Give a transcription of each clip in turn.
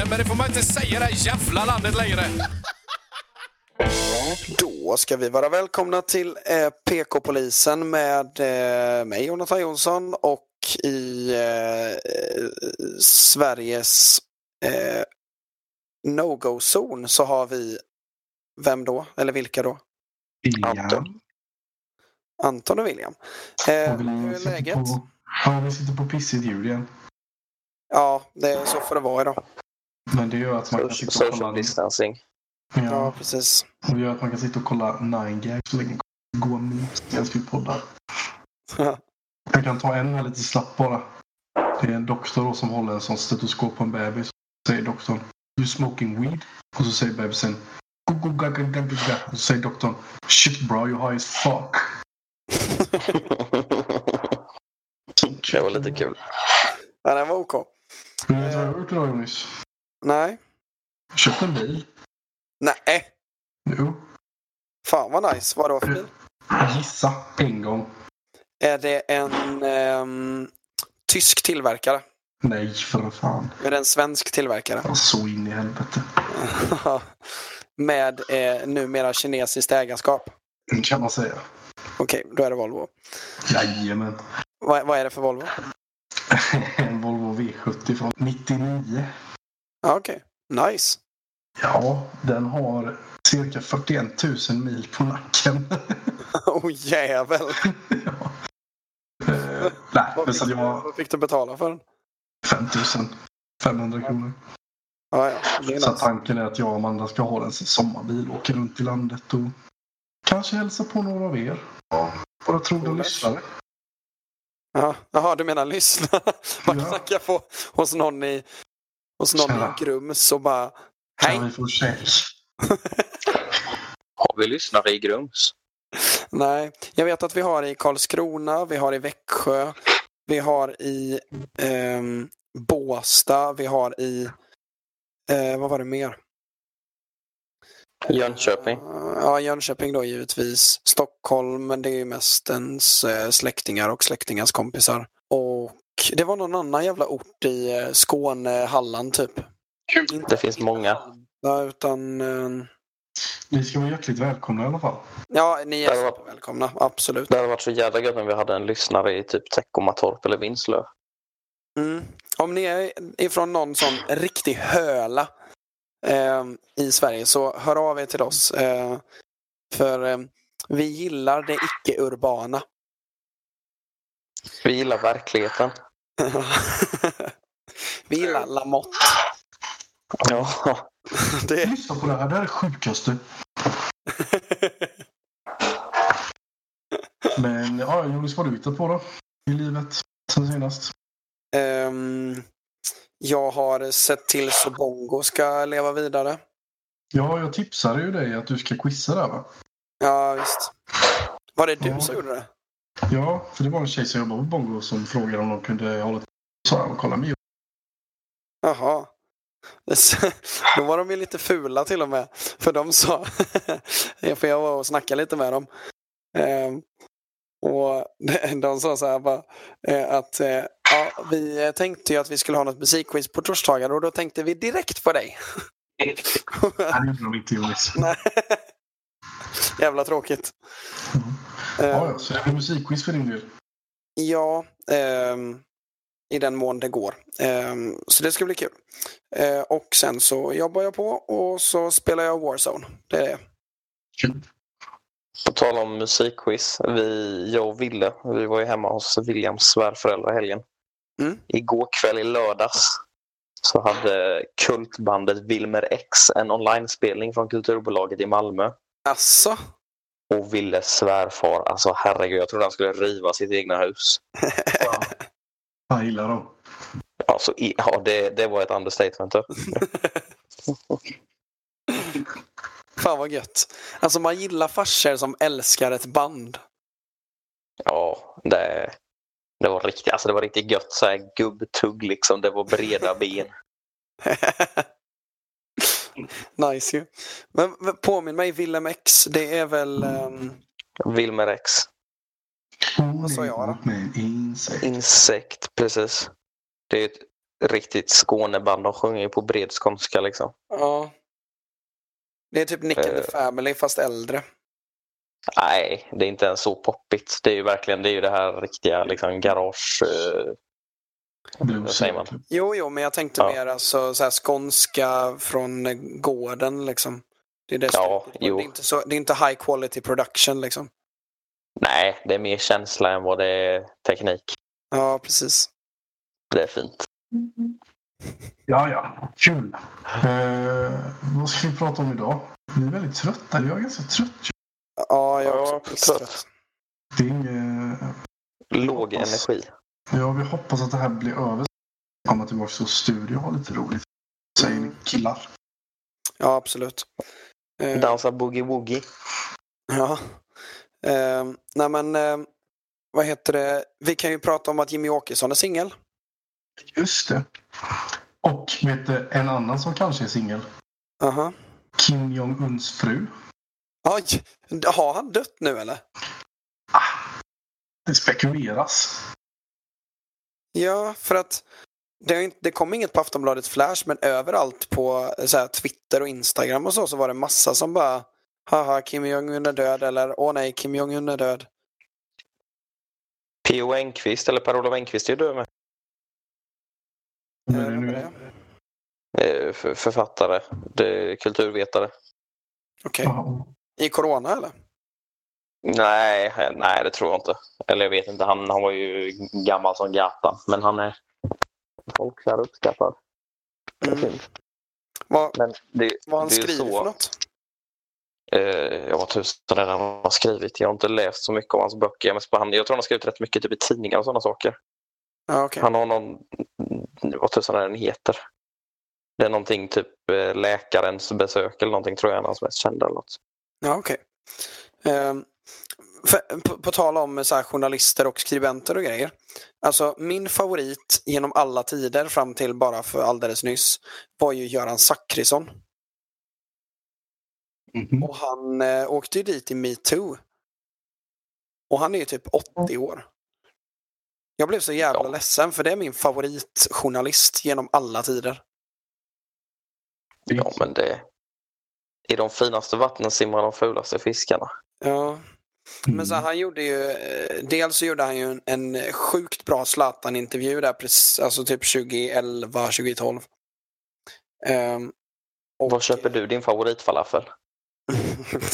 Norge, men det får man inte säga i det här jävla landet längre. Då ska vi vara välkomna till eh, PK-polisen med eh, mig, Jonathan Jonsson, och i eh, Sveriges eh, no-go-zon så har vi, vem då? Eller vilka då? Anton. Anton och William. Eh, hur är sitter läget? På, ja, vi sitter på pissigt ljud igen. Ja, det är så får det vara idag. Men det gör att man kan sitta och Social kolla... distancing. Ja, Ja, precis. och det gör att man kan sitta och kolla 9gag så länge det går minst medan vi poddar. Jag kan ta en här lite snabbt bara. Det är en doktor då som håller en sån stetoskop på en bebis. Så säger doktorn You smoking weed? Och så säger bebisen. Och så säger doktorn Shit bro, you high as fuck. det var lite kul. Ja, den var OK. Vad jag har gjort idag Jonis? Nej. Jag köpte en bil. Nej. Jo. Fan vad nice. Vad då för bil? Gissa en gång. Är det en ehm, tysk tillverkare? Nej, för fan. Är det en svensk tillverkare? Så in i helvete. Med eh, numera kinesiskt ägarskap? Kan man säga. Okej, då är det Volvo. Jajamän. Vad, vad är det för Volvo? En Volvo V70 från 99. Ja, Okej, nice. Ja, den har cirka 41 000 mil på nacken. oh jävel. ja. eh, nej, Vad men så fick, jag vad fick du betala för den? 5 500 kronor. Ja, ja, Så nice. tanken är att jag och Amanda ska ha den som sommarbil och åka runt i landet och kanske hälsa på några av er. Våra trogna lyssnare. Ja, Jaha, du menar lyssna? Man Ja. knackar på hos någon i, hos någon Tjena. i Grums och bara Kan Hej! vi få check? Har vi lyssnare i Grums? Nej, jag vet att vi har i Karlskrona, vi har i Växjö, vi har i ehm, Båstad, vi har i, eh, vad var det mer? Jönköping. Eh, Ja, Jönköping då givetvis. Stockholm, men det är ju mest ens eh, släktingar och släktingars kompisar. Och det var någon annan jävla ort i eh, Skåne, Halland typ. Inte- Det finns många. Ja, utan... eh, Ni ska vara hjärtligt välkomna i alla fall. Ja, ni är Det var- supervälkomna. Absolut. Det hade varit så jävla gött om vi hade en lyssnare i typ Teckomatorp eller Vinslöv. Mm. Om ni är ifrån någon sån riktig höla eh, i Sverige så hör av er till oss. Eh, för eh, vi gillar det icke-urbana. Vi gillar verkligheten. vi gillar Lamotte. Ja. Det... Lyssna på det här, det här är det sjukaste. Men ja, Jonas, vad har du hittat på då? I livet sen senast? Ehm, jag har sett till så Bongo ska leva vidare. Ja, jag tipsade ju dig att du ska quizza där va? Ja, visst. Var det du Ja. som gjorde det? Ja, för det var en tjej som jobbar på Bongo som frågade om de kunde hålla sa och kolla med. Jaha. Då var de ju lite fula till och med. För de sa, för jag var och snackade lite med dem. Ehm, och de sa så här bara, eh, att eh, ja, vi tänkte ju att vi skulle ha något musikquiz på torsdagar och då tänkte vi direkt på dig. Nej, det gjorde de inte Jonas. Jävla tråkigt. Ja, Ehm, ja, så det blir musikquiz för din del. Ja, ehm, i den mån det går. Ehm, så det ska bli kul. Eh, och sen så jobbar jag på och så spelar jag Warzone. Det är det. Kul. På tal om musikquiz. Vi, jag och Ville, vi var ju hemma hos Williams svärföräldrar helgen. Mm. Igår kväll i lördags så hade kultbandet Wilmer X en online-spelning från Kulturbolaget i Malmö. Asså? Och Willes svärfar, alltså herregud, jag trodde han skulle riva sitt egna hus. Ja. Jag gillar dem. Alltså, ja, det, det var ett understatement. då. Fan vad gött. Alltså man gillar farsor som älskar ett band. Ja, det, det var riktigt, alltså det var riktigt gött så här gubbtugg liksom. Det var breda ben. nice ju. Men, påminn mig, Willem X, det är väl... ehm, Wilmer X. Vad sa jag då? insekt. Insekt, precis. Det är ett riktigt Skåneband. De sjunger ju på bred skånska liksom. Ja. Det är typ Nick and the Eh. Family fast äldre. Nej, det är inte ens så poppigt. Det är ju verkligen det, är ju det här riktiga liksom, garage... Vad säger man? Jo, jo, men jag tänkte Ja. mer alltså så här skånska från gården liksom. Det är det Ja, det, är inte så, det är inte high quality production liksom. Nej, det är mer känsla än vad det är teknik. Ja, precis. Det är fint. Ja, ja. Kul. Eh, vad ska vi prata om idag? Vi är väldigt trötta. Jag är ganska trött. Ja, jag är Ja, också trött. trött. Det är inget... Låg Hoppas. energi. Ja, vi hoppas att det här blir över. Komma tillbaka till studio och ha lite roligt. Säger ni killar. Ja, absolut. Eh, Dansa boogie-woogie. Ja. Eh, nej men, eh, vad heter det? Vi kan ju prata om att Jimmy Åkesson är singel. Just det. Och vet du, en annan som kanske är singel. Aha. Kim Jong-Uns fru. Oj, har han dött nu eller? Det spekuleras. Ja, för att det, det kom inget på Aftonbladet Flash, men överallt på så här, Twitter och Instagram och så, så var det massa som bara Haha, Kim Jong-Un är död eller Åh nej, Kim Jong-Un är död. P.O. Enquist, eller Per-Olof Enquist är ju död med. Men Eh, nu var är... det? Eh, för- Författare, det är kulturvetare. Okej. Ja. I Corona eller? Nej, nej, det tror jag inte. Eller jag vet inte, han, han var ju gammal som gatan. Men han är folkkär och uppskattad. Det är Mm. Vad, Men det, vad han det skriver så, för något? Eh, jag var tusen är han har skrivit. Jag har inte läst så mycket av hans böcker. På han, jag tror han har skrivit rätt mycket typ i tidningar och sådana saker. Ja, okej. Han har någon, vad tusan är den heter? Det är någonting typ eh, läkarens besök eller någonting tror jag är hans mest kända. Eller något. Ja, okej. Ehm, för, på, på tal om så här, journalister och skribenter och grejer. Alltså min favorit genom alla tider fram till bara för alldeles nyss var ju Göran Zachrisson. Mhm. Och han eh, åkte ju dit i metoo. Och han är ju typ 80 år. Jag blev så jävla Ja. ledsen för det är min favoritjournalist genom alla tider. Ja, men det... I de finaste vattnen simmar de fulaste fiskarna. Ja. Men så Mm. han gjorde ju, eh, dels så gjorde han ju en, en sjukt bra Zlatan-intervju där, precis, alltså typ 2011, 2012. Ehm, och- Var köper du din favoritfalafel?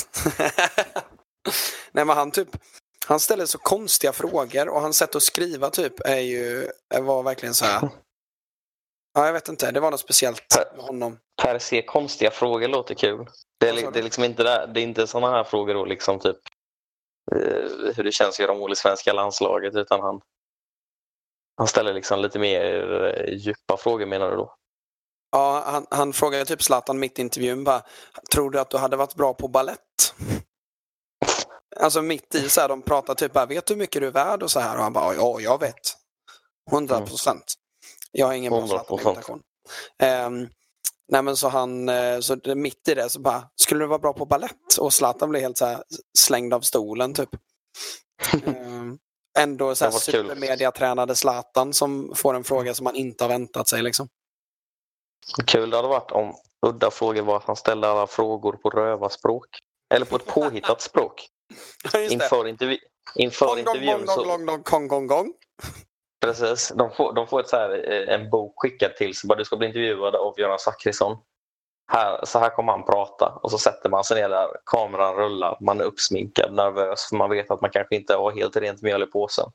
Nej men han typ, han ställer så konstiga frågor och hans sätt att skriva typ är ju, var verkligen så här. Ja, jag vet inte, det var något speciellt med honom. Per se konstiga frågor låter kul. Det är, det är liksom inte, där, det är inte sådana här frågor då, liksom typ hur det känns att göra mål i svenska landslaget utan han, han ställer liksom lite mer eh, djupa frågor menar du då? Ja, han, han frågade typ Zlatan mitt i intervjun bara, tror du att du hade varit bra på ballett? Alltså mitt i så här, de pratar typ bara, vet du hur mycket du är värd och så här och han bara, ja, jag vet. 100 procent. Jag har ingen bra 100%. Zlatan-imitation. Um, nej men så han, eh, så mitt i det så bara, skulle du vara bra på ballett? Och Zlatan blev helt så här slängd av stolen typ. Ehm, ändå så här supermediatränade Zlatan som får en fråga som man inte har väntat sig liksom. Kul det hade varit om udda frågor var att han ställde alla frågor på rövarspråk. Eller på ett påhittat språk. Inför, intervju, inför Gong, gong, intervjun gong, så... gong, gong, gong, gong, gong. Precis. De får, de får ett så här, eh, en bok skickad till sig. Du ska bli intervjuad av Göran Zachrisson. Här, så här kommer han prata. Och så sätter man sig ner där. Kameran rullar. Man är uppsminkad, nervös. För man vet att man kanske inte har helt rent mjöl i påsen.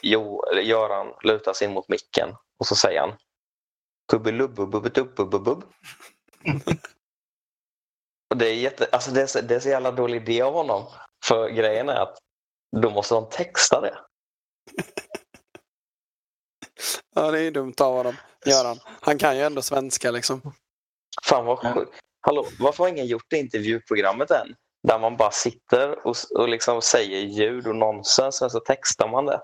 Jo, Göran lutar sig in mot micken. Och så säger han. Kubbelubbubbubbubbubbubb. Och det är, jätte, alltså det, är så, det är så jävla dålig idé av honom. För grejen är att då måste de texta det. Ja, det är dumt av honom. Göran. Han kan ju ändå svenska liksom. Fan vad sjukt. Hallå, varför har ingen gjort det intervjuprogrammet än? Där man bara sitter och, och liksom säger ljud och nonsens, sen så textar man det.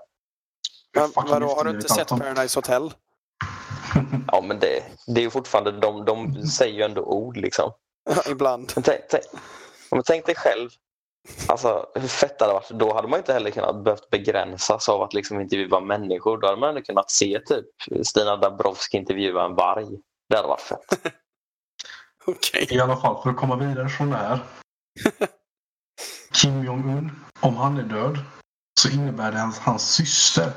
Men, vadå, har du inte sett. Paradise Hotel? Ja, men det, det är ju fortfarande, de, de säger ju ändå ord liksom. Ibland. Men tänk, tänk, men tänk dig själv, Alltså hur fett hade det varit? Då hade man inte heller kunnat behövt begränsas av att liksom intervjua människor. Då hade man ändå kunnat se typ Stina Dabrowski intervjua en varg. Det hade varit fett. Okej. I alla fall, för att komma vidare från det här. Kim Jong-Un, om han är död, så innebär det hans, hans syster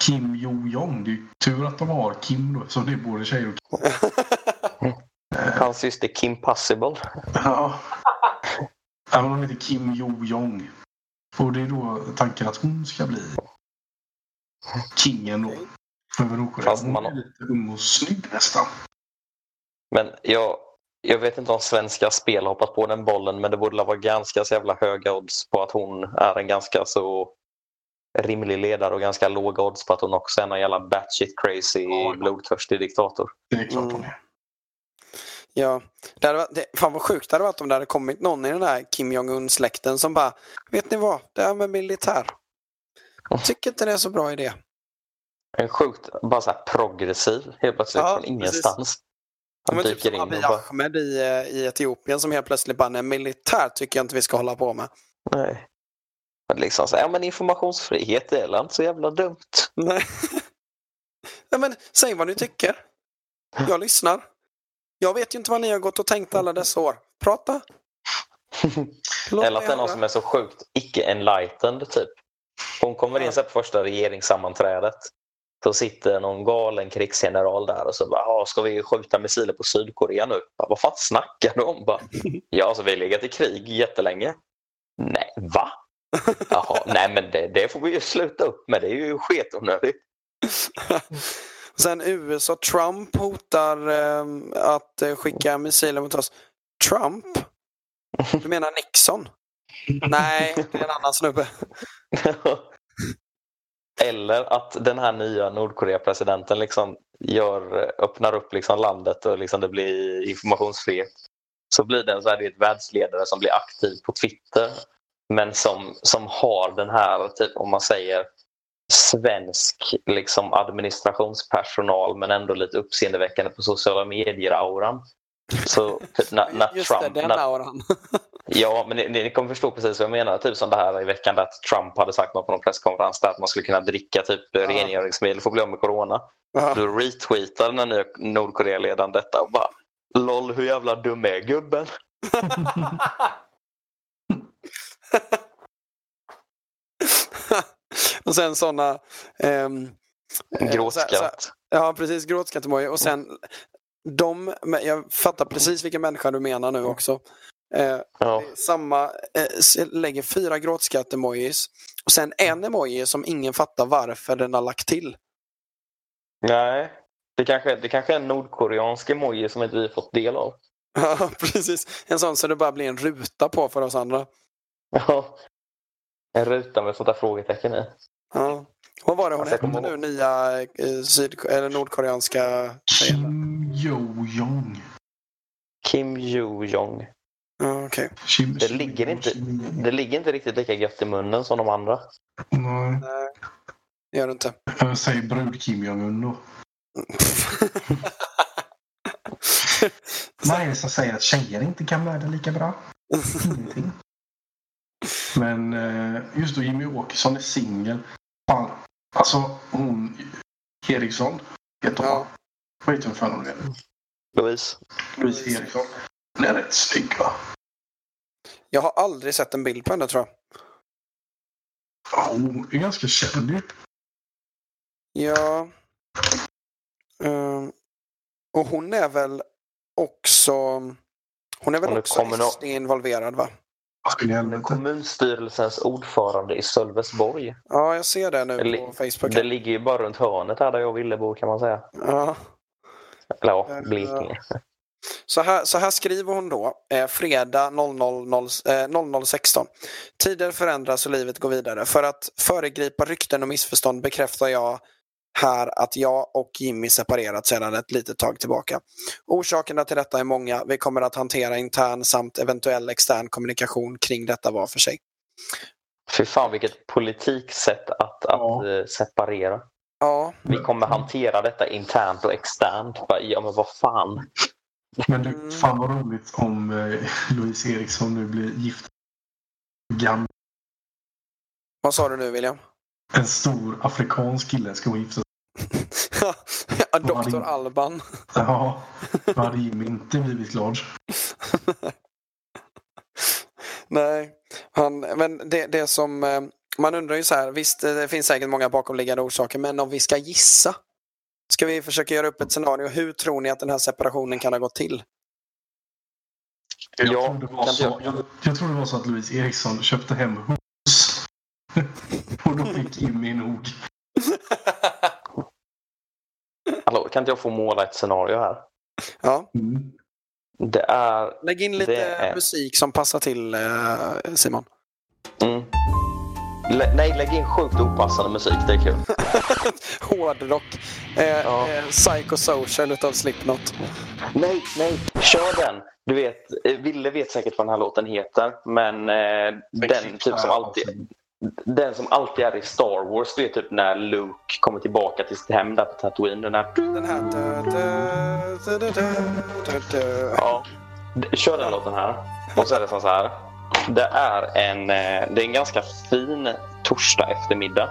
Kim Jo-Jong. Det är ju tur att de har Kim då, så det är både tjejer och killar. Hans syster Kim Possible. Ja. Även om hon heter Kim Jo-Jong. Och det är då tanken att hon ska bli kingen då. Över Nordkorea. Fast Hon man- är lite ung och snygg nästan. Men jag, jag vet inte om svenska spel har hoppat på den bollen men det borde vara ganska så jävla höga odds på att hon är en ganska så rimlig ledare och ganska låga odds på att hon också är en jävla batshit crazy Ja. blodtörstig diktator. Det är klart hon Mm. är. Ja, det hade varit, det, fan vad sjukt det hade varit om det hade kommit någon i den här Kim Jong-Un-släkten som bara Vet ni vad? Det här med militär. Jag tycker inte det är så bra idé. En sjukt bara så progressiv helt plötsligt Ja, från ingenstans. Ja, Han typ dyker som in och Abiy bara, Ahmed i, eh, i Etiopien som helt plötsligt bara, nej militär tycker jag inte vi ska hålla på med. nej. Men liksom så, ja men informationsfrihet är väl inte så jävla dumt. Nej. ja, men säg vad ni tycker. Jag lyssnar. Jag vet ju inte vad ni har gått och tänkt alla dessa år. Prata. Eller att det är någon som är så sjukt icke-enlightened typ. Hon kommer in så på första regeringssammanträdet. Så sitter någon galen krigsgeneral där och så bara, "Ja, ska vi skjuta missiler på Sydkorea nu? Bara, Vad fan snackar du om? Bara, ja, alltså vi har legat i krig jättelänge. Nej, va? Jaha, nej men det, det får vi ju sluta upp med. Det är ju sketonödigt. Sen USA, Trump hotar ehm, eh, att skicka missiler mot oss. Trump? Du menar Nixon? Nej, det är en annan snubbe. Eller att den här nya Nordkorea-presidenten liksom gör, öppnar upp liksom landet och liksom det blir informationsfrihet. Så blir det en så här, det är ett världsledare som blir aktiv på Twitter men som, som har den här, typ, om man säger svensk liksom, administrationspersonal men ändå lite uppseendeväckande på sociala medier-auran. Så typ, Just Trump, det, den auran. Ja, men ni, ni kommer förstå precis vad jag menar. Typ som det här i veckan att Trump hade sagt något på någon presskonferens där att man skulle kunna dricka typ rengöringsmedel för att bli av med corona. Ja. Då retweetar den nya Nordkorea-ledaren detta och bara LOL, hur jävla dum är gubben? och sen sådana... ehm, eh, Gråtskratt. Ja, precis. Gråtskratt-emoji. Och sen de, jag fattar precis vilken människa du menar nu också. Eh, Ja. samma, eh, lägger fyra gråtskratt-emojis och sen en emoji som ingen fattar varför den har lagt till. Nej, det kanske, det kanske är en nordkoreansk emoji som inte vi fått del av. Ja, precis. En sån så det bara blir en ruta på för oss andra. Ja. En ruta med sånt där frågetecken i. Ja. Vad var det hon hette nu, nya eh, syd, eller nordkoreanska? Kim Jo-Jong. Kim Jo-Jong. Ja, okej. Kim Det ligger inte- Det ligger inte riktigt lika gött i munnen som de andra. Nej. Nej, det gör det inte. Jag säger brud Kim Jong-Un då. Vad är det som säger att tjejer inte kan världen lika bra? Ingenting. Men eh, just då Jimmy Åkesson är singel. Alltså hon Eriksson. Heter hon. Ja. Vad heter hon för någon? Louise. Louise Eriksson. Hon är rätt snygg va? Jag har aldrig sett en bild på henne tror jag. Ja, hon är ganska känd ju. Ja. Ehm, och hon är väl också... Hon är väl Hon är också kommunal- involverad va? Kommunstyrelsens ordförande i Sölvesborg. Ja, jag ser det nu Det på Facebook. Det ligger ju bara runt hörnet här där jag ville bo kan man säga. Ja. Eller ja, Blekinge. Så här, så här skriver hon då, eh, fredag 00, eh, 00.16. Tider förändras och livet går vidare. För att föregripa rykten och missförstånd bekräftar jag här att jag och Jimmy separerat sedan ett litet tag tillbaka. Orsakerna till detta är många. Vi kommer att hantera intern samt eventuell extern kommunikation kring detta var för sig. Fy fan vilket politiksätt att, att Ja. eh, separera. Ja, Vi kommer hantera detta internt och externt. Ja men vad fan. Men du, fan vad roligt om eh, Louise Eriksson nu blir gift gam- Vad sa du nu William? En stor afrikansk kille ska hon gifta ja, Doktor Alban. Ja, då hade Jimmy inte blivit glad. Nej, han, men det, det som eh, man undrar ju så här, visst det finns säkert många bakomliggande orsaker, men om vi ska gissa, ska vi försöka göra upp ett scenario, hur tror ni att den här separationen kan ha gått till? Jag, Ja, tror, det var så, jag, jag tror det var så att Louise Eriksson köpte hem hus. Och då fick Jimmy nog. Hallå, kan inte jag få måla ett scenario här? Ja, Mm. Det är... lägg in lite är- musik som passar till eh, Simon. Mm. Lä- nej, lägg in sjukt opassande musik. Det är kul. Hårdrock. Eh, Ja. eh, Psychosocial utav Slipknot. Nej, nej, kör den. Du vet, eh, Ville vet säkert vad den här låten heter, men eh, den typ som alltid den som alltid är i Star Wars, det är typ när Luke kommer tillbaka till sitt hem där på Tatooine. Den här... Den här... dö, dö, dö. Ja. Kör den låten här. Och så är det så här. Det är en, eh, det är en ganska fin torsdag eftermiddag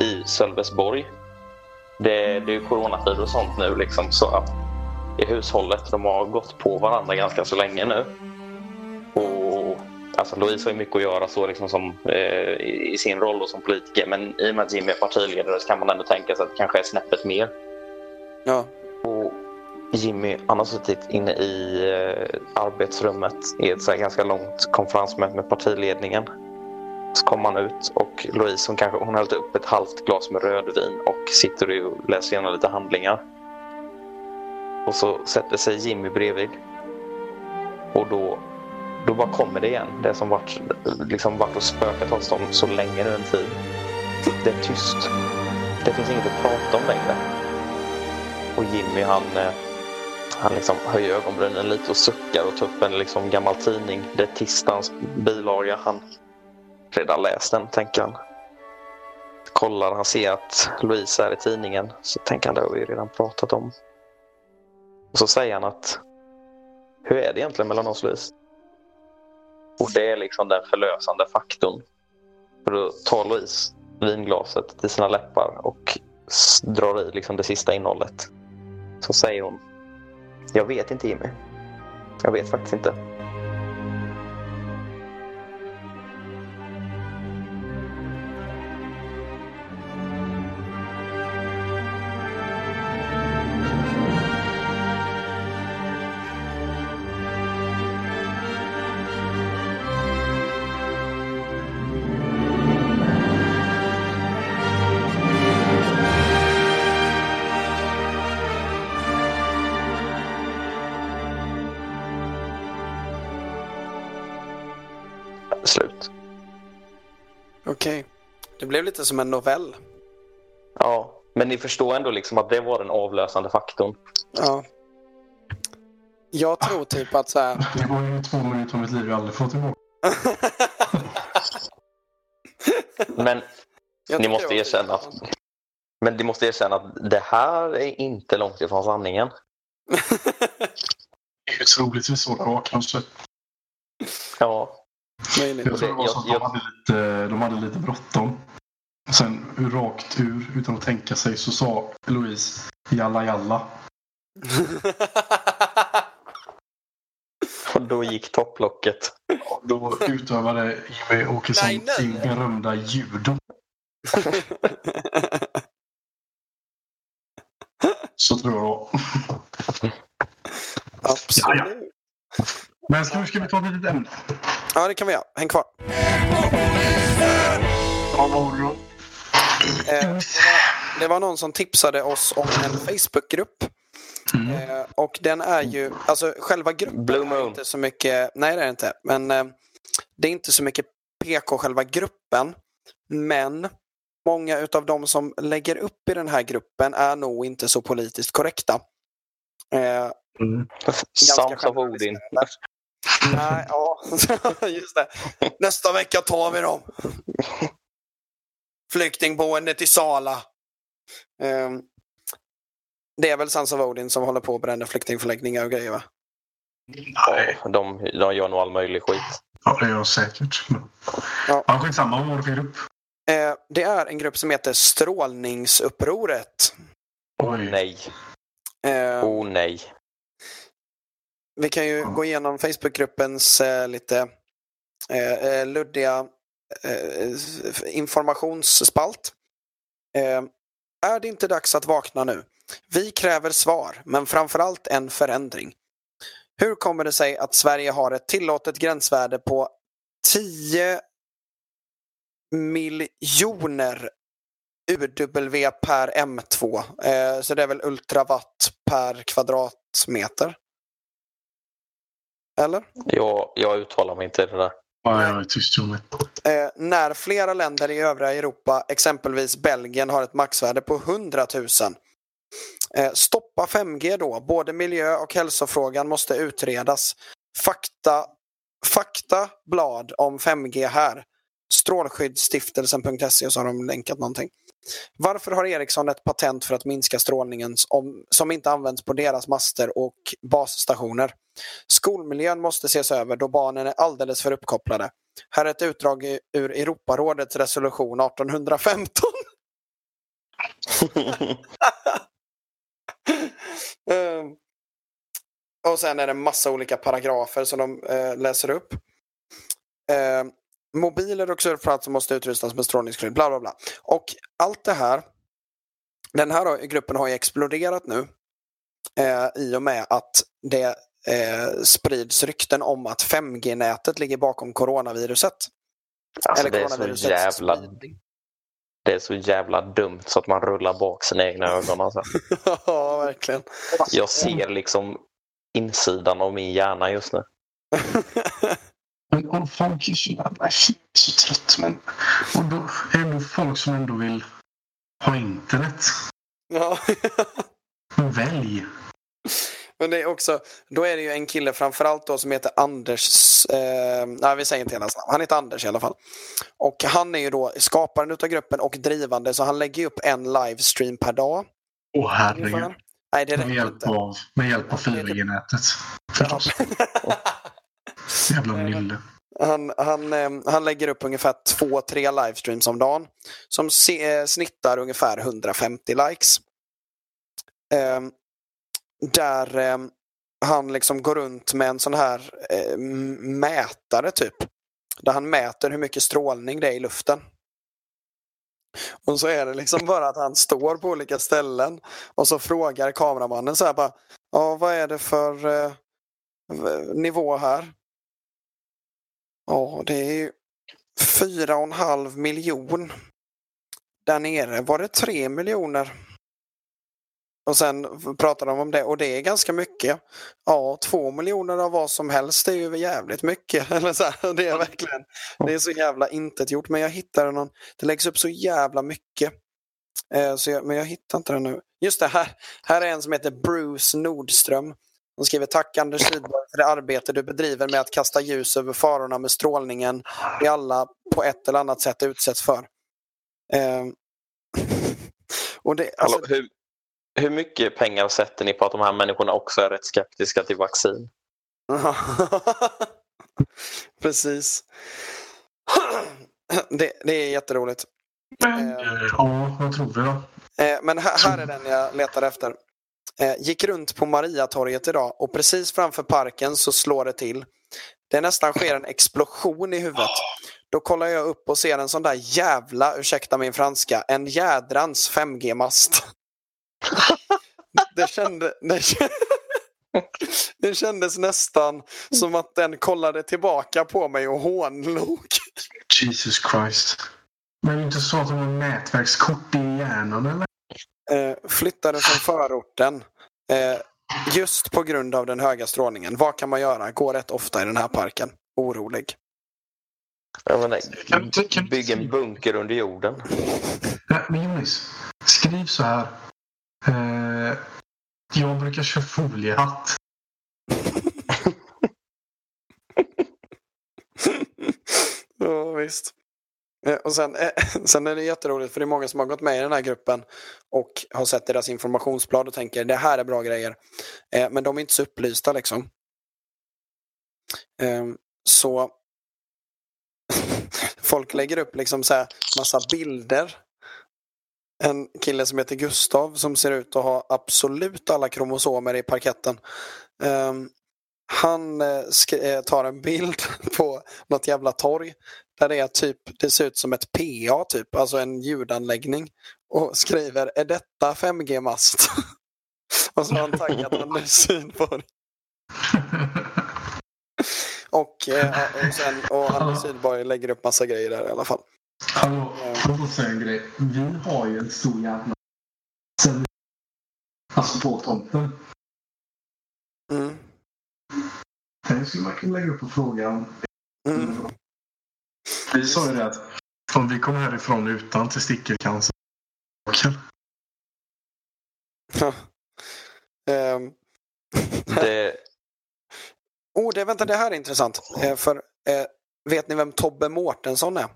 i Sölvesborg. Det, det är ju coronatid och sånt nu liksom så att i hushållet de har gått på varandra ganska så länge nu. Alltså Louise har ju mycket att göra så liksom som, eh, i, sin roll som politiker men i och med att Jimmy är partiledare så kan man ändå tänka sig att det kanske är snäppet mer. Ja. Och Jimmy han har suttit inne i eh, arbetsrummet i ett så ganska långt konferensmöte med partiledningen. Så kom han ut och Louise hon, kanske, hon har hällt upp ett halvt glas med rödvin och sitter och läser igenom lite handlingar. Och så sätter sig Jimmy bredvid. Och då, då bara kommer det igen. Det som varit, liksom varit och spökat hos dem så länge nu en tid. Det är tyst. Det finns inget att prata om längre. Och Jimmy han, eh, han liksom höjer ögonbrynen lite och suckar och tar upp en liksom gammal tidning. Det är tisdagens bilaga. Han redan läst den, tänker han. Kollar, han ser att Louise är i tidningen. Så tänker han, det har vi redan pratat om. Och så säger han att hur är det egentligen mellan oss Louise? Och det är liksom den förlösande faktorn. För då tar Louise vinglaset till sina läppar och drar i liksom det sista innehållet. Så säger hon Jag vet inte Jimmy. Jag vet faktiskt inte. Det blev lite som en novell. Ja, men ni förstår ändå liksom att det var den avlösande faktorn. Ja. Jag tror typ att så här... Det var ju två minuter av mitt liv jag aldrig får tillbaka. Men Jag Ni måste erkänna fint. Men du måste erkänna att det här är inte långt ifrån sanningen. Det är troligtvis så det var kanske. Ja, Möjligt. Jag tror det var så att de hade lite, de hade lite bråttom. Sen rakt ur, utan att tänka sig, så sa Louise jalla jalla. och då gick topplocket. Och Då utövade Jimmy Åkesson Nej, nej. sin berömda judo. Så tror jag då. Absolut. Men ska vi, ska vi ta ett litet ämne? Ja, det kan vi göra. Häng kvar. Eh, det, var, det var någon som tipsade oss om en Facebookgrupp. Mm. Eh, och den är ju, alltså själva gruppen Blue är Moon. inte så mycket, nej det är det inte, men eh, det är inte så mycket PK själva gruppen. Men många utav de som lägger upp i den här gruppen är nog inte så politiskt korrekta. Eh, Sams of Odin. Nej, ja, just det. Nästa vecka tar vi dem. Flyktingboendet i Sala. Ehm, det är väl Sons of Odin som håller på att bränna flyktingförläggningar och grejer va? Nej. De, de gör nog all möjlig skit. Ja, det gör säkert. Ja. Ja, skitsamma. Vad var det för grupp? Eh, det är en grupp som heter Strålningsupproret. Oh, nej. Eh, Oh nej. Vi kan ju gå igenom Facebookgruppens eh, lite eh, luddiga eh, informationsspalt. Eh, är det inte dags att vakna nu? Vi kräver svar, men framförallt en förändring. Hur kommer det sig att Sverige har ett tillåtet gränsvärde på 10 miljoner UW per M2? Eh, så det är väl ultrawatt per kvadratmeter? Eller? Jag, jag uttalar mig inte i det där. Ja, jag är tyst om det. Eh, när flera länder i övriga Europa, exempelvis Belgien, har ett maxvärde på 100 000. Eh, stoppa 5G då. Både miljö och hälsofrågan måste utredas. Fakta, fakta blad om 5G här. Strålskyddsstiftelsen.se och så har de länkat någonting. Varför har Ericsson ett patent för att minska strålningen som, som inte används på deras master och basstationer? Skolmiljön måste ses över då barnen är alldeles för uppkopplade. Här är ett utdrag ur Europarådets resolution 1815. Ehm, och sen är det massa olika paragrafer som de eh, läser upp. Ehm, mobiler och surfplatser måste utrustas med strålningsskydd, bla bla bla. Och allt det här, den här gruppen har ju exploderat nu eh, i och med att det eh, sprids rykten om att 5G-nätet ligger bakom coronaviruset. Alltså, det är så jävla spridning. Det är så jävla dumt så att man rullar bak sina egna ögon. Alltså. ja, verkligen. Jag ser liksom insidan av min hjärna just nu. Men och folk är så jävla så trött. Men och då är det folk som ändå vill ha internet. ja. Välj. Men det är också, då är det ju en kille framförallt då som heter Anders, eh, nej vi säger inte hela namn, han heter Anders i alla fall. Och han är ju då skaparen utav gruppen och drivande så han lägger ju upp en livestream per dag. Åh herregud. Nej det Med hjälp inte. av, med hjälp av 4G-nätet. Förstås. Jävla nylle. Han, han, eh, han lägger upp ungefär två, tre livestreams om dagen. Som eh, snittar ungefär 150 likes. Eh, där eh, han liksom går runt med en sån här eh, mätare typ. Där han mäter hur mycket strålning det är i luften. Och så är det liksom bara att han står på olika ställen och så frågar kameramannen så här bara. Ja, vad är det för eh, nivå här? Ja, det är ju fyra och en halv miljon. Där nere var det tre miljoner. Och sen pratar de om det och det är ganska mycket. Ja, två miljoner av vad som helst det är ju jävligt mycket. Eller så här, det är verkligen, det är så jävla intet gjort. Men jag hittade någon, det läggs upp så jävla mycket. Eh, så jag, men jag hittar inte den nu. Just det, här, här är en som heter Bruce Nordström. Hon skriver tack Anders Rydberg för det arbete du bedriver med att kasta ljus över farorna med strålningen vi alla på ett eller annat sätt utsätts för. Eh, och det, alltså, Hallå, hur, hur mycket pengar sätter ni på att de här människorna också är rätt skeptiska till vaccin? Precis. Det, det är jätteroligt. Men, eh, ja, vad tror vi då? Eh, Men här, här är den jag letar efter. Eh, Gick runt på Mariatorget idag och precis framför parken så slår det till. Det nästan sker en explosion i huvudet. Då kollar jag upp och ser en sån där jävla, ursäkta min franska, en jädrans 5G-mast. Det, kände, det, kände, det kändes nästan som att den kollade tillbaka på mig och hånlog. Jesus Christ. Men är inte så att de har nätverkskort i hjärnan eller? Eh, flyttade från förorten eh, just på grund av den höga strålningen. Vad kan man göra? Gå rätt ofta i den här parken. Orolig. Jag menar, bygg en bunker under jorden. Men Jonis. Skriv så här. Eh, jag brukar köra foliehatt. ja, visst. Eh, och sen, eh, sen är det jätteroligt för det är många som har gått med i den här gruppen och har sett deras informationsblad och tänker det här är bra grejer. Eh, men de är inte så upplysta liksom. Så folk lägger upp liksom så här massa bilder. En kille som heter Gustav som ser ut att ha absolut alla kromosomer i parketten. Han tar en bild på något jävla torg där det är typ, det ser ut som ett PA typ, alltså en ljudanläggning. Och skriver, är detta 5G-mast? och så har han taggat Anders Sydborg. och, eh, och, sen, och Anders Sydborg lägger upp massa grejer där i alla fall. Hallå, får jag säga en grej? Vi har ju en stor jävla... Alltså på tomten. Mm. Den skulle man kunna lägga upp på frågan. Mm. Vi sa ju det att om vi kommer härifrån utan testikkelcancer. Ja. um. det... Oh, det, vänta, det här är intressant. Eh, för eh, Vet ni vem Tobbe Mårtensson är?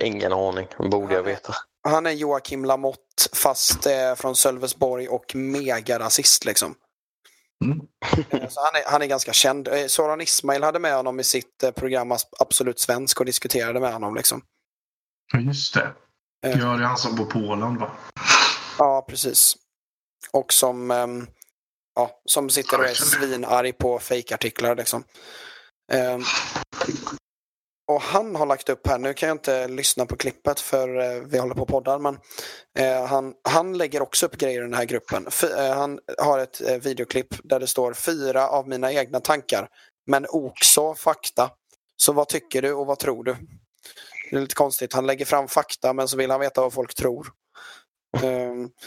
Ingen aning, borde jag veta. Han är Joakim Lamotte fast eh, från Sölvesborg och megarasist liksom. Mm. Eh, så han, är, han är ganska känd. Eh, Soran Ismail hade med honom i sitt eh, program Absolut Svensk och diskuterade med honom. Liksom. Ja, just det. Ja, det är han som bor på Åland va? Ja, precis. Och som, ehm, ja, som sitter och är svinarg på fejkartiklar. Liksom. Och han har lagt upp här, nu kan jag inte lyssna på klippet för eh, vi håller på och poddar, men eh, han, han lägger också upp grejer i den här gruppen. F eh, han har ett eh, videoklipp där det står fyra av mina egna tankar, men också fakta. Så vad tycker du och vad tror du? Det är lite konstigt, han lägger fram fakta men så vill han veta vad folk tror. Um...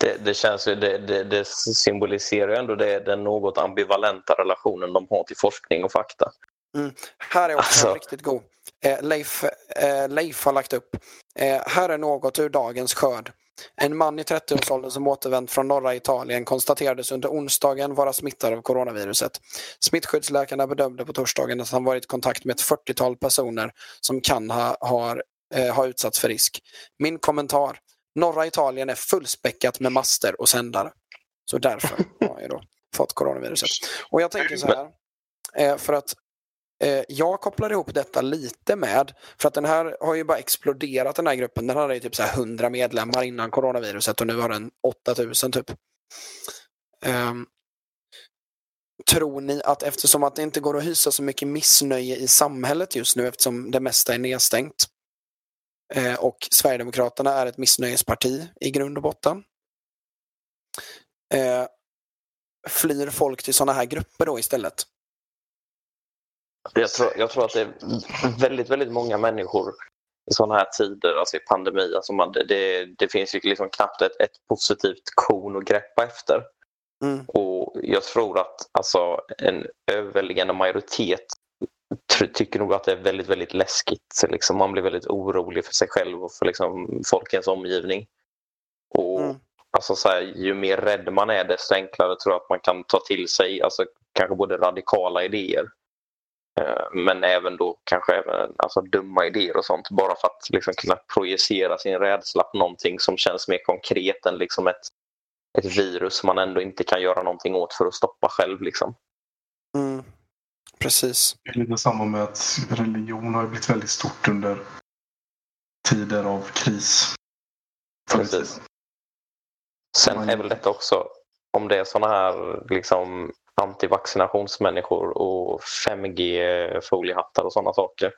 Det, det, känns ju, det, det, det symboliserar ju ändå det, den något ambivalenta relationen de har till forskning och fakta. Mm. Här är också alltså. riktigt god. Eh, Leif, eh, Leif har lagt upp. Eh, här är något ur dagens skörd. En man i 30-årsåldern som återvänt från norra Italien konstaterades under onsdagen vara smittad av coronaviruset. Smittskyddsläkarna bedömde på torsdagen att han varit i kontakt med ett 40-tal personer som kan ha, har, eh, ha utsatts för risk. Min kommentar. Norra Italien är fullspäckat med master och sändare. Så därför har jag då fått coronaviruset. Och jag tänker så här. Eh, för att Eh, jag kopplar ihop detta lite med, för att den här har ju bara exploderat den här gruppen. Den hade ju typ så 100 medlemmar innan coronaviruset och nu har den 8000 typ. Um, tror ni att eftersom att det inte går att hysa så mycket missnöje i samhället just nu eftersom det mesta är nedstängt eh, och Sverigedemokraterna är ett missnöjesparti i grund och botten. Eh, flyr folk till sådana här grupper då istället? Jag tror, jag tror att det är väldigt, väldigt många människor i sådana här tider, alltså i pandemi, alltså man, det, det finns ju liksom knappt ett, ett positivt kon att greppa efter. Mm. Och jag tror att alltså, en överväldigande majoritet tycker nog att det är väldigt, väldigt läskigt. Så liksom, man blir väldigt orolig för sig själv och för liksom, folkens omgivning. Och mm. alltså, så här, ju mer rädd man är desto enklare tror jag att man kan ta till sig alltså, kanske både radikala idéer men även då kanske även alltså, dumma idéer och sånt bara för att liksom, kunna projicera sin rädsla på någonting som känns mer konkret än liksom, ett, ett virus man ändå inte kan göra någonting åt för att stoppa själv. Liksom. Mm. Precis. Det är lite samma med att religion har blivit väldigt stort under tider av kris. Precis. Sen är väl detta också, om det är sådana här liksom, antivaccinationsmänniskor och 5G-foliehattar och sådana saker.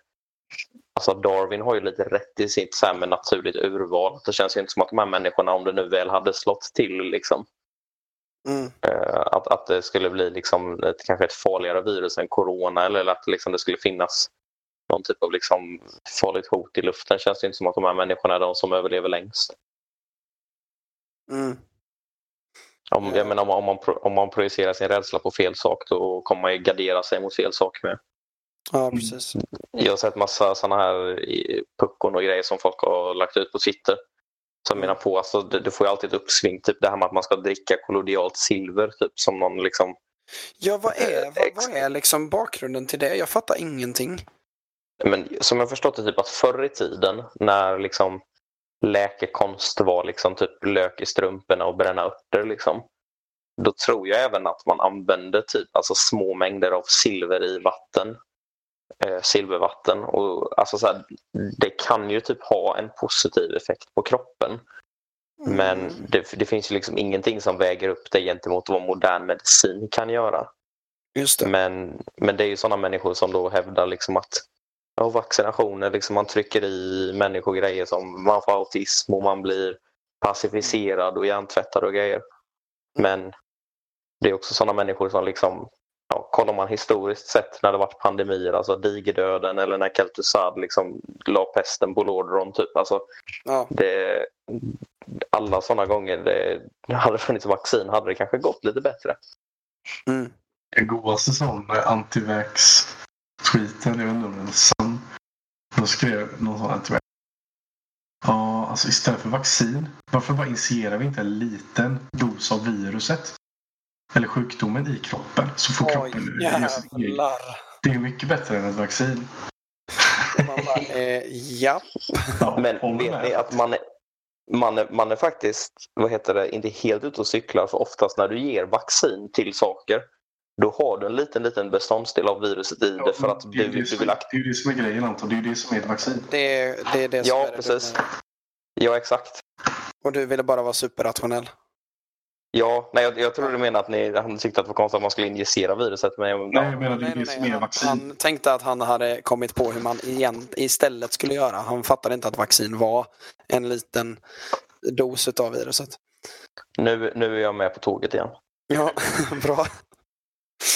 Alltså Darwin har ju lite rätt i sitt så här med naturligt urval. Det känns ju inte som att de här människorna, om det nu väl hade slått till, liksom, mm. Eh, att, att det skulle bli liksom ett, kanske ett farligare virus än corona eller att liksom det skulle finnas någon typ av liksom farligt hot i luften. känns det inte som att de här människorna är de som överlever längst. Mm. Om, jag menar, om, om, man, om man projicerar sin rädsla på fel sak då kommer man ju gardera sig mot fel sak med. Ja, precis. Jag har sett massa sådana här puckon och grejer som folk har lagt ut på Twitter. Som menar på, alltså, du, du får ju alltid ett uppsving, typ det här med att man ska dricka kollodialt silver. Typ, som någon liksom... Ja, vad är, vad, vad är liksom bakgrunden till det? Jag fattar ingenting. Men som jag förstått det, typ att förr i tiden när liksom läkekonst var liksom typ lök i strumporna och bränna örter. Liksom. då tror jag även att man använder typ alltså små mängder av silver i vatten. Eh, silvervatten. Och, alltså så här, det kan ju typ ha en positiv effekt på kroppen. Men Mm. det, det finns ju liksom ingenting som väger upp det gentemot vad modern medicin kan göra. Men, men det är ju sådana människor som då hävdar liksom att ja, vaccinationer, liksom man trycker i människor grejer som man får autism och man blir pacificerad och hjärntvättad och grejer. Men det är också sådana människor som liksom, ja, kollar man historiskt sett när det varit pandemier, alltså digerdöden eller när Kel'Thuzad liksom la pesten på Lordron typ. Alltså, Ja. det, alla sådana gånger det hade funnits vaccin hade det kanske gått lite bättre. Mm. Den godaste sån antivax-tweeten, jag vet inte om den De skrev någon sån antivax. Ja, alltså istället för vaccin, varför bara injicerar vi inte en liten dos av viruset? Eller sjukdomen i kroppen. Så får Oj, kroppen jävlar. Det är mycket bättre än ett vaccin. Man bara, eh, ja. Ja, Men vet ni att man är, man, är, man är faktiskt vad heter det, inte helt ute och cyklar för oftast när du ger vaccin till saker då har du en liten, liten beståndsdel av viruset i det för att det, du, det, du som, vill det är ju det som är grejen Anton. Det är ju det som är ett vaccin. Det är det, är det som Ja, är det precis. Ja, exakt. Och du ville bara vara superrationell. Ja, nej, jag, jag tror du menar att ni hade tyckt att det var konstigt att man skulle injicera viruset. Men jag, Nej, jag menar det är Nej, nej, nej. är Han, vaccin. han tänkte att han hade kommit på hur man igen, istället skulle göra. Han fattade inte att vaccin var en liten dos av viruset. nu, nu är jag med på tåget igen. Ja, bra.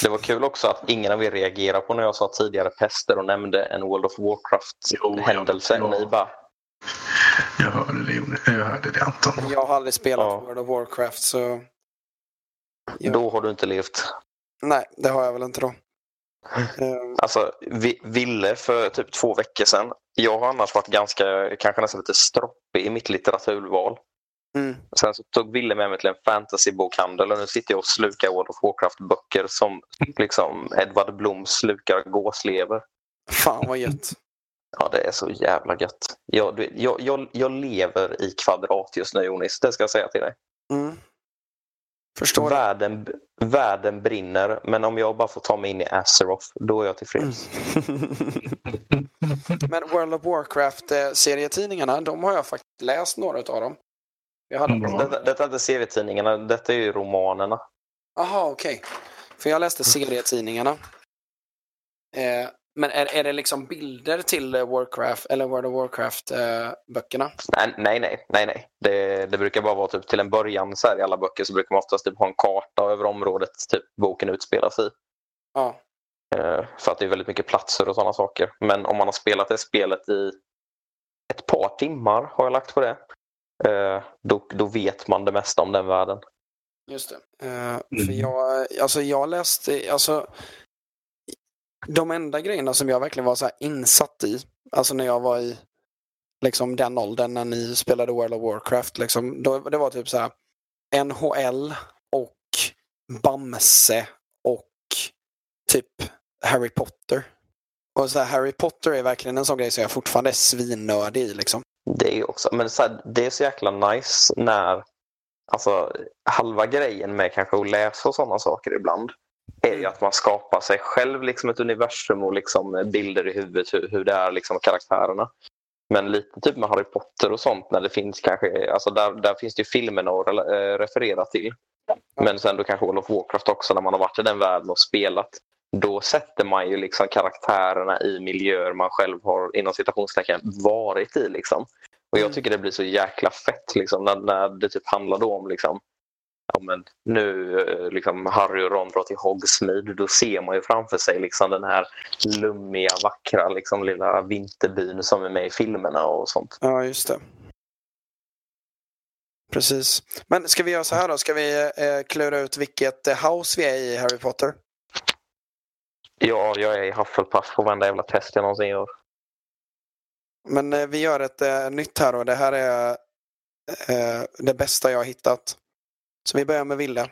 Det var kul också att ingen av er reagerade på när jag sa tidigare pester och nämnde en World of Warcraft-händelse. ja. Ni bara, Jag hörde det, jag hörde det Anton. Jag har aldrig spelat Ja. World of Warcraft så... Ja. då har du inte levt. Nej, det har jag väl inte då. Alltså, vi, Ville för typ två veckor sedan. Jag har annars varit ganska, kanske nästan lite stroppig i mitt litteraturval. Mm. Sen så tog Ville med mig till en fantasybokhandel och nu sitter jag och slukar World of Warcraft-böcker som liksom Edvard Blom slukar gåslever. Fan vad gött. Ja, det är så jävla gött. Jag, jag, jag, jag lever i kvadrat just nu, Jonis. Det ska jag säga till dig. Mm. Förstår? Världen, världen brinner, men om jag bara får ta mig in i Azeroth, då är jag tillfreds. Men World of Warcraft-serietidningarna, de har jag faktiskt läst några av dem. Jag hade... Mm. Detta, detta är inte serietidningarna, detta är ju romanerna. Aha, okej. För jag läste serietidningarna. Eh, men är, är det liksom bilder till eh, Warcraft, eller World of Warcraft-böckerna? Nej, nej, nej. nej, nej. Det, det brukar bara vara typ till en början så här, i alla böcker så brukar man oftast typ ha en karta över området typ boken utspelas i. ja. Eh, För att det är väldigt mycket platser och sådana saker. Men om man har spelat det spelet i ett par timmar har jag lagt på det. Eh, Då, då vet man det mesta om den världen. Just det. Eh, För jag, alltså jag läste, alltså de enda grejerna som jag verkligen var så här insatt i, alltså när jag var i liksom den åldern när ni spelade World of Warcraft, liksom, då, det var typ så här NHL och Bamse och typ Harry Potter. Och så här, Harry Potter är verkligen en sån grej som jag fortfarande är svinnördig i. Liksom. Det är också, men så här, det är så jäkla nice när alltså, halva grejen med kanske att läsa och sådana saker ibland är ju att man skapar sig själv liksom ett universum och liksom bilder i huvudet hur, hur det är liksom karaktärerna. Men lite typ med Harry Potter och sånt när det finns kanske, alltså där, där finns det ju filmerna att eh, referera till. Men sen då kanske World of Warcraft också när man har varit i den världen och spelat. Då sätter man ju liksom karaktärerna i miljöer man själv har inom citationstecken varit i. Liksom. Och jag Mm. tycker det blir så jäkla fett liksom, när, när det typ handlar om liksom, ja, men nu eh, liksom Harry och Ron drar till Hogsmeade. Då ser man ju framför sig liksom den här lummiga, vackra liksom, lilla vinterbyn som är med i filmerna och sånt. Ja, just det. Precis. Men ska vi göra så här då? Ska vi eh, klura ut vilket eh, house vi är i Harry Potter? Ja, jag är i Hufflepuff på varenda jävla test jag någonsin gör. Men eh, vi gör ett eh, nytt här och det här är eh, det bästa jag har hittat. Så vi börjar med Ville.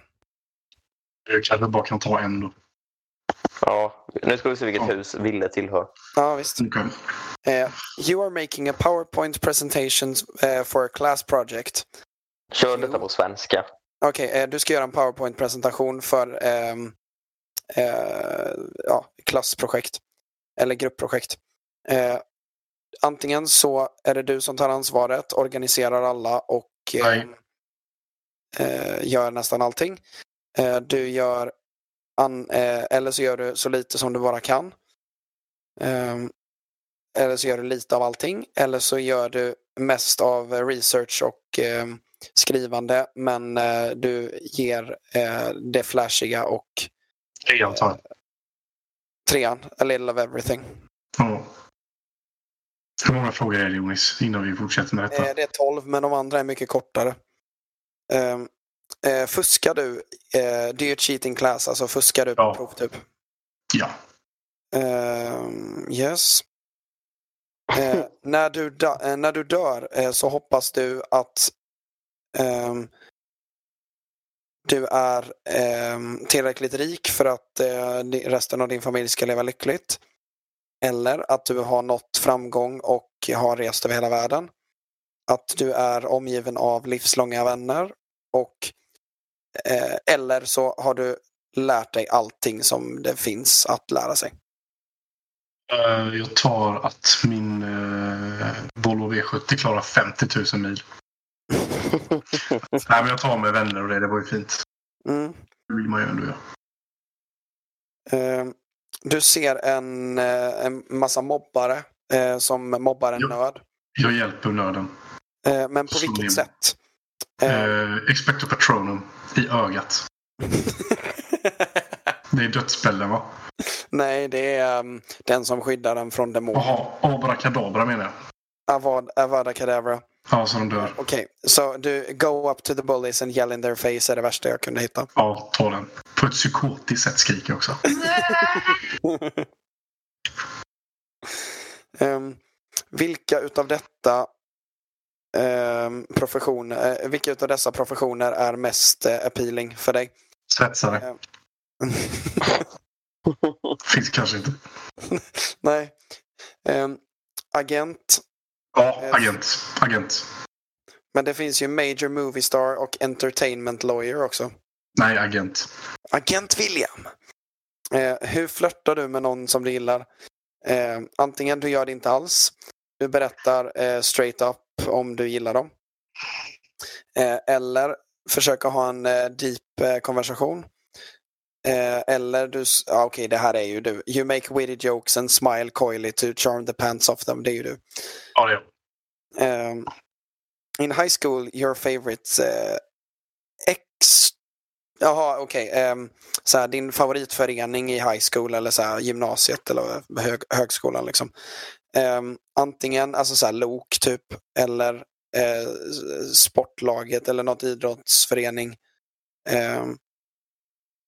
Jag kanske bara kan ta en då. Ja, nu ska vi se vilket Ja. hus Ville tillhör. Ja, visst. Okej. Eh, you are making a PowerPoint presentation eh, for a class project. Kör detta på svenska. Okej, okay, du ska göra en powerpoint-presentation för eh, eh, ja, klassprojekt eller gruppprojekt. Eh, antingen så är det du som tar ansvaret, organiserar alla och ehm, eh, gör nästan allting. Eh, du gör an, eh, eller så gör du så lite som du bara kan. Ehm, eller så gör du lite av allting. Eller så gör du mest av research och skrivande men eh, du ger det flashiga och Trean tar Trean, a little of everything. Ja. Hur många frågor är det Jonis innan vi fortsätter med detta? Det är tolv men de andra är mycket kortare. Um, uh, fuskar du, uh, do you cheat in class, alltså fuskar du på ja. prov typ? Ja. Uh, yes. Uh, när, du när du dör så hoppas du att um, du är eh, tillräckligt rik för att eh, resten av din familj ska leva lyckligt. Eller att du har nått framgång och har rest över hela världen. Att du är omgiven av livslånga vänner. Och, eh, eller så har du lärt dig allting som det finns att lära sig. Eh, jag tar att min eh, Volvo V70 klarar 50 000 mil. Nej, men jag tar med vänner och det. Det var ju fint. Mm. Det vill man ju ändå göra. Uh, du ser en, eh, en massa mobbare eh, som mobbar en nörd. Jag hjälper nörden. Eh, men på vilket min... sätt? Eh, Expecto Patronum i ögat. det är dödsspällen va? Nej, det är um, den som skyddar den från demoner. Jaha, Abrakadabra menar jag. Avad, Avada Kedavra. Ja, så de dör. Okej, okay. så du go up to the bullies and yell in their face är det värsta jag kunde hitta. Ja, ta den. På ett psykotiskt sätt skriker jag också. um, vilka utav detta um, professioner, uh, vilka utav dessa professioner är mest uh, appealing för dig? Svetsare. Um, Finns kanske inte. Nej. Um, agent, Ja, eh, agent. agent. Men det finns ju Major Movie Star och Entertainment Lawyer också. Nej, agent. Agent William. Eh, hur flörtar du med någon som du gillar? Eh, antingen du gör det inte alls. Du berättar eh, straight up om du gillar dem. Eh, eller försöka ha en eh, deep konversation. Eller du, ah, okej okay, det här är ju du. You make witty jokes and smile coyly to charm the pants off them. Det är ju du. Ja, det är um, In high school, your favorite uh, ex... Jaha, okej. Okay. Um, ehm, din favoritförening i high school eller så här, gymnasiet eller hög, högskolan. Liksom. Um, antingen alltså så här, LOK typ eller uh, sportlaget eller något idrottsförening. Um,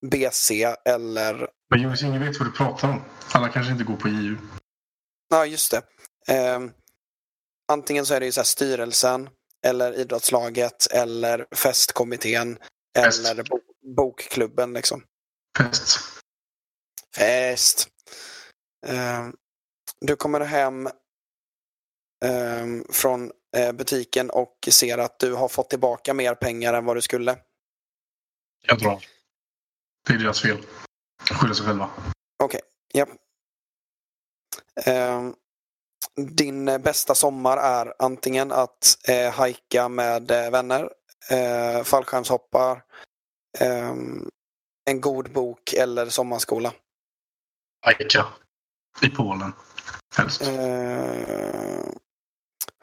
BC eller... Men Jonas, ingen vet vad du pratar om. Alla kanske inte går på JU. Ja, just det. Um, antingen så är det ju så styrelsen eller idrottslaget eller festkommittén Fest. eller bo bokklubben liksom. Fest. Fest. Um, du kommer hem um, från uh, butiken och ser att du har fått tillbaka mer pengar än vad du skulle. Jag drar. Det är deras fel. Skyller sig själva. Okej, okay. ja. Um, din bästa sommar är antingen att eh, hajka med eh, vänner, eh, fallskärmshoppar, eh, en god bok eller sommarskola. Hajka. I Polen. Helst. Eh,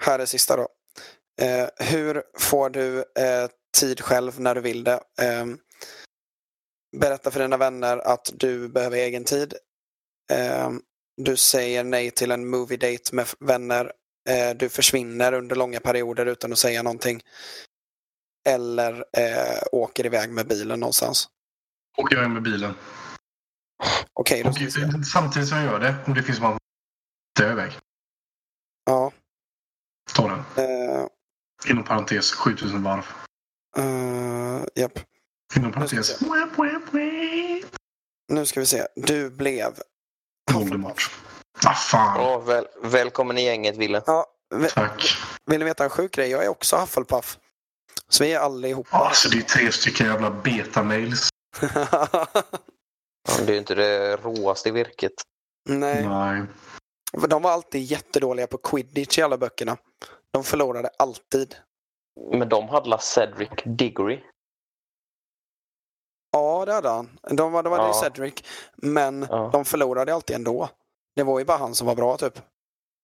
här är sista då. Eh, hur får du eh, tid själv när du vill det? Berätta för dina vänner att du behöver egen tid. Eh, du säger nej till en movie date med vänner. Eh, du försvinner under långa perioder utan att säga någonting. Eller eh, åker iväg med bilen någonstans. Åker iväg med bilen. Okej, okay, Samtidigt som jag gör det, om det finns någon dö iväg. Ja. Ta den. Uh, Inom parentes 7000 varv. Uh, japp. Inom parentes. Nu ska vi se. Du blev Voldemort. Ah, fan. Oh, väl, välkommen i gänget, Wille. Ja, Tack. Vill ni veta en sjuk grej? Jag är också Hufflepuff. Så vi är allihopa. Alltså det är tre stycken jävla betamails. Det är ju inte det råaste virket. Nej, Nej. de var alltid jättedåliga på quidditch i alla böckerna. De förlorade alltid. Men de hade Cedric Diggory. Ja, det hade han. De, var- de hade ju Ja. Cedric, men Ja. de förlorade alltid ändå. Det var ju bara han som var bra typ.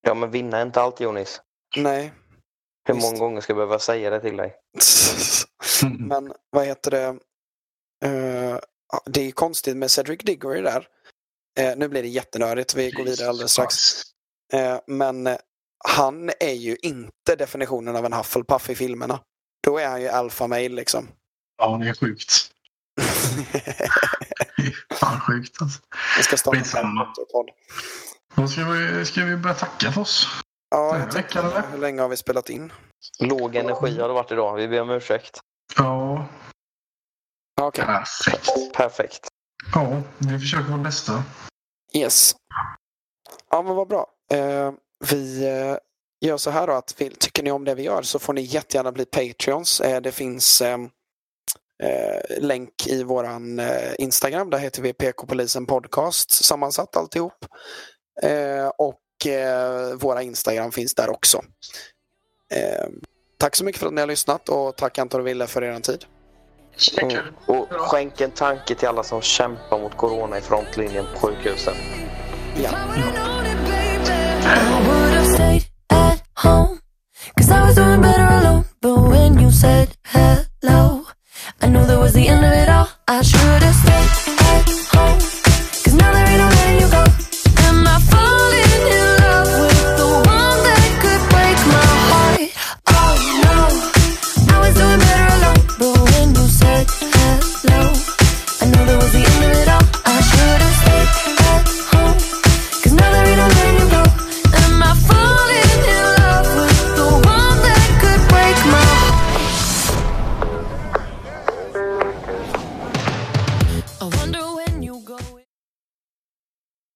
Ja, men vinna är inte allt Jonis. Nej. Hur Visst. många gånger ska jag behöva säga det till dig? Men vad heter det? Ja, det är konstigt med Cedric Diggory där. Eh, nu blir det jättenördigt, vi går vidare alldeles strax. Eh, men han är ju inte definitionen av en Hufflepuff i filmerna. Då är han ju alpha male liksom. Ja, det är sjukt. Fan sjukt alltså. Jag ska starta en podd. Då ska vi, ska vi börja tacka för oss. Ja, jag eller? hur länge har vi spelat in? Låg energi har det varit idag. Vi ber om ursäkt. Ja, Okej, perfekt. Perfekt. Ja, vi försöker vårt bästa. yes. Ja, men vad bra. Eh, vi eh, gör så här då att vill, tycker ni om det vi gör så får ni jättegärna bli Patreons. Eh, det finns eh, länk i våran eh, Instagram. Där heter vi PK-polisen podcast sammansatt alltihop. Eh, och eh, våra Instagram finns där också. Eh, tack så mycket för att ni har lyssnat och tack Anton och Wille för er tid. Mm. Och skänk en tanke till alla som kämpar mot corona i frontlinjen på sjukhusen. Ja. I knew that was the end of it all. I should've stayed.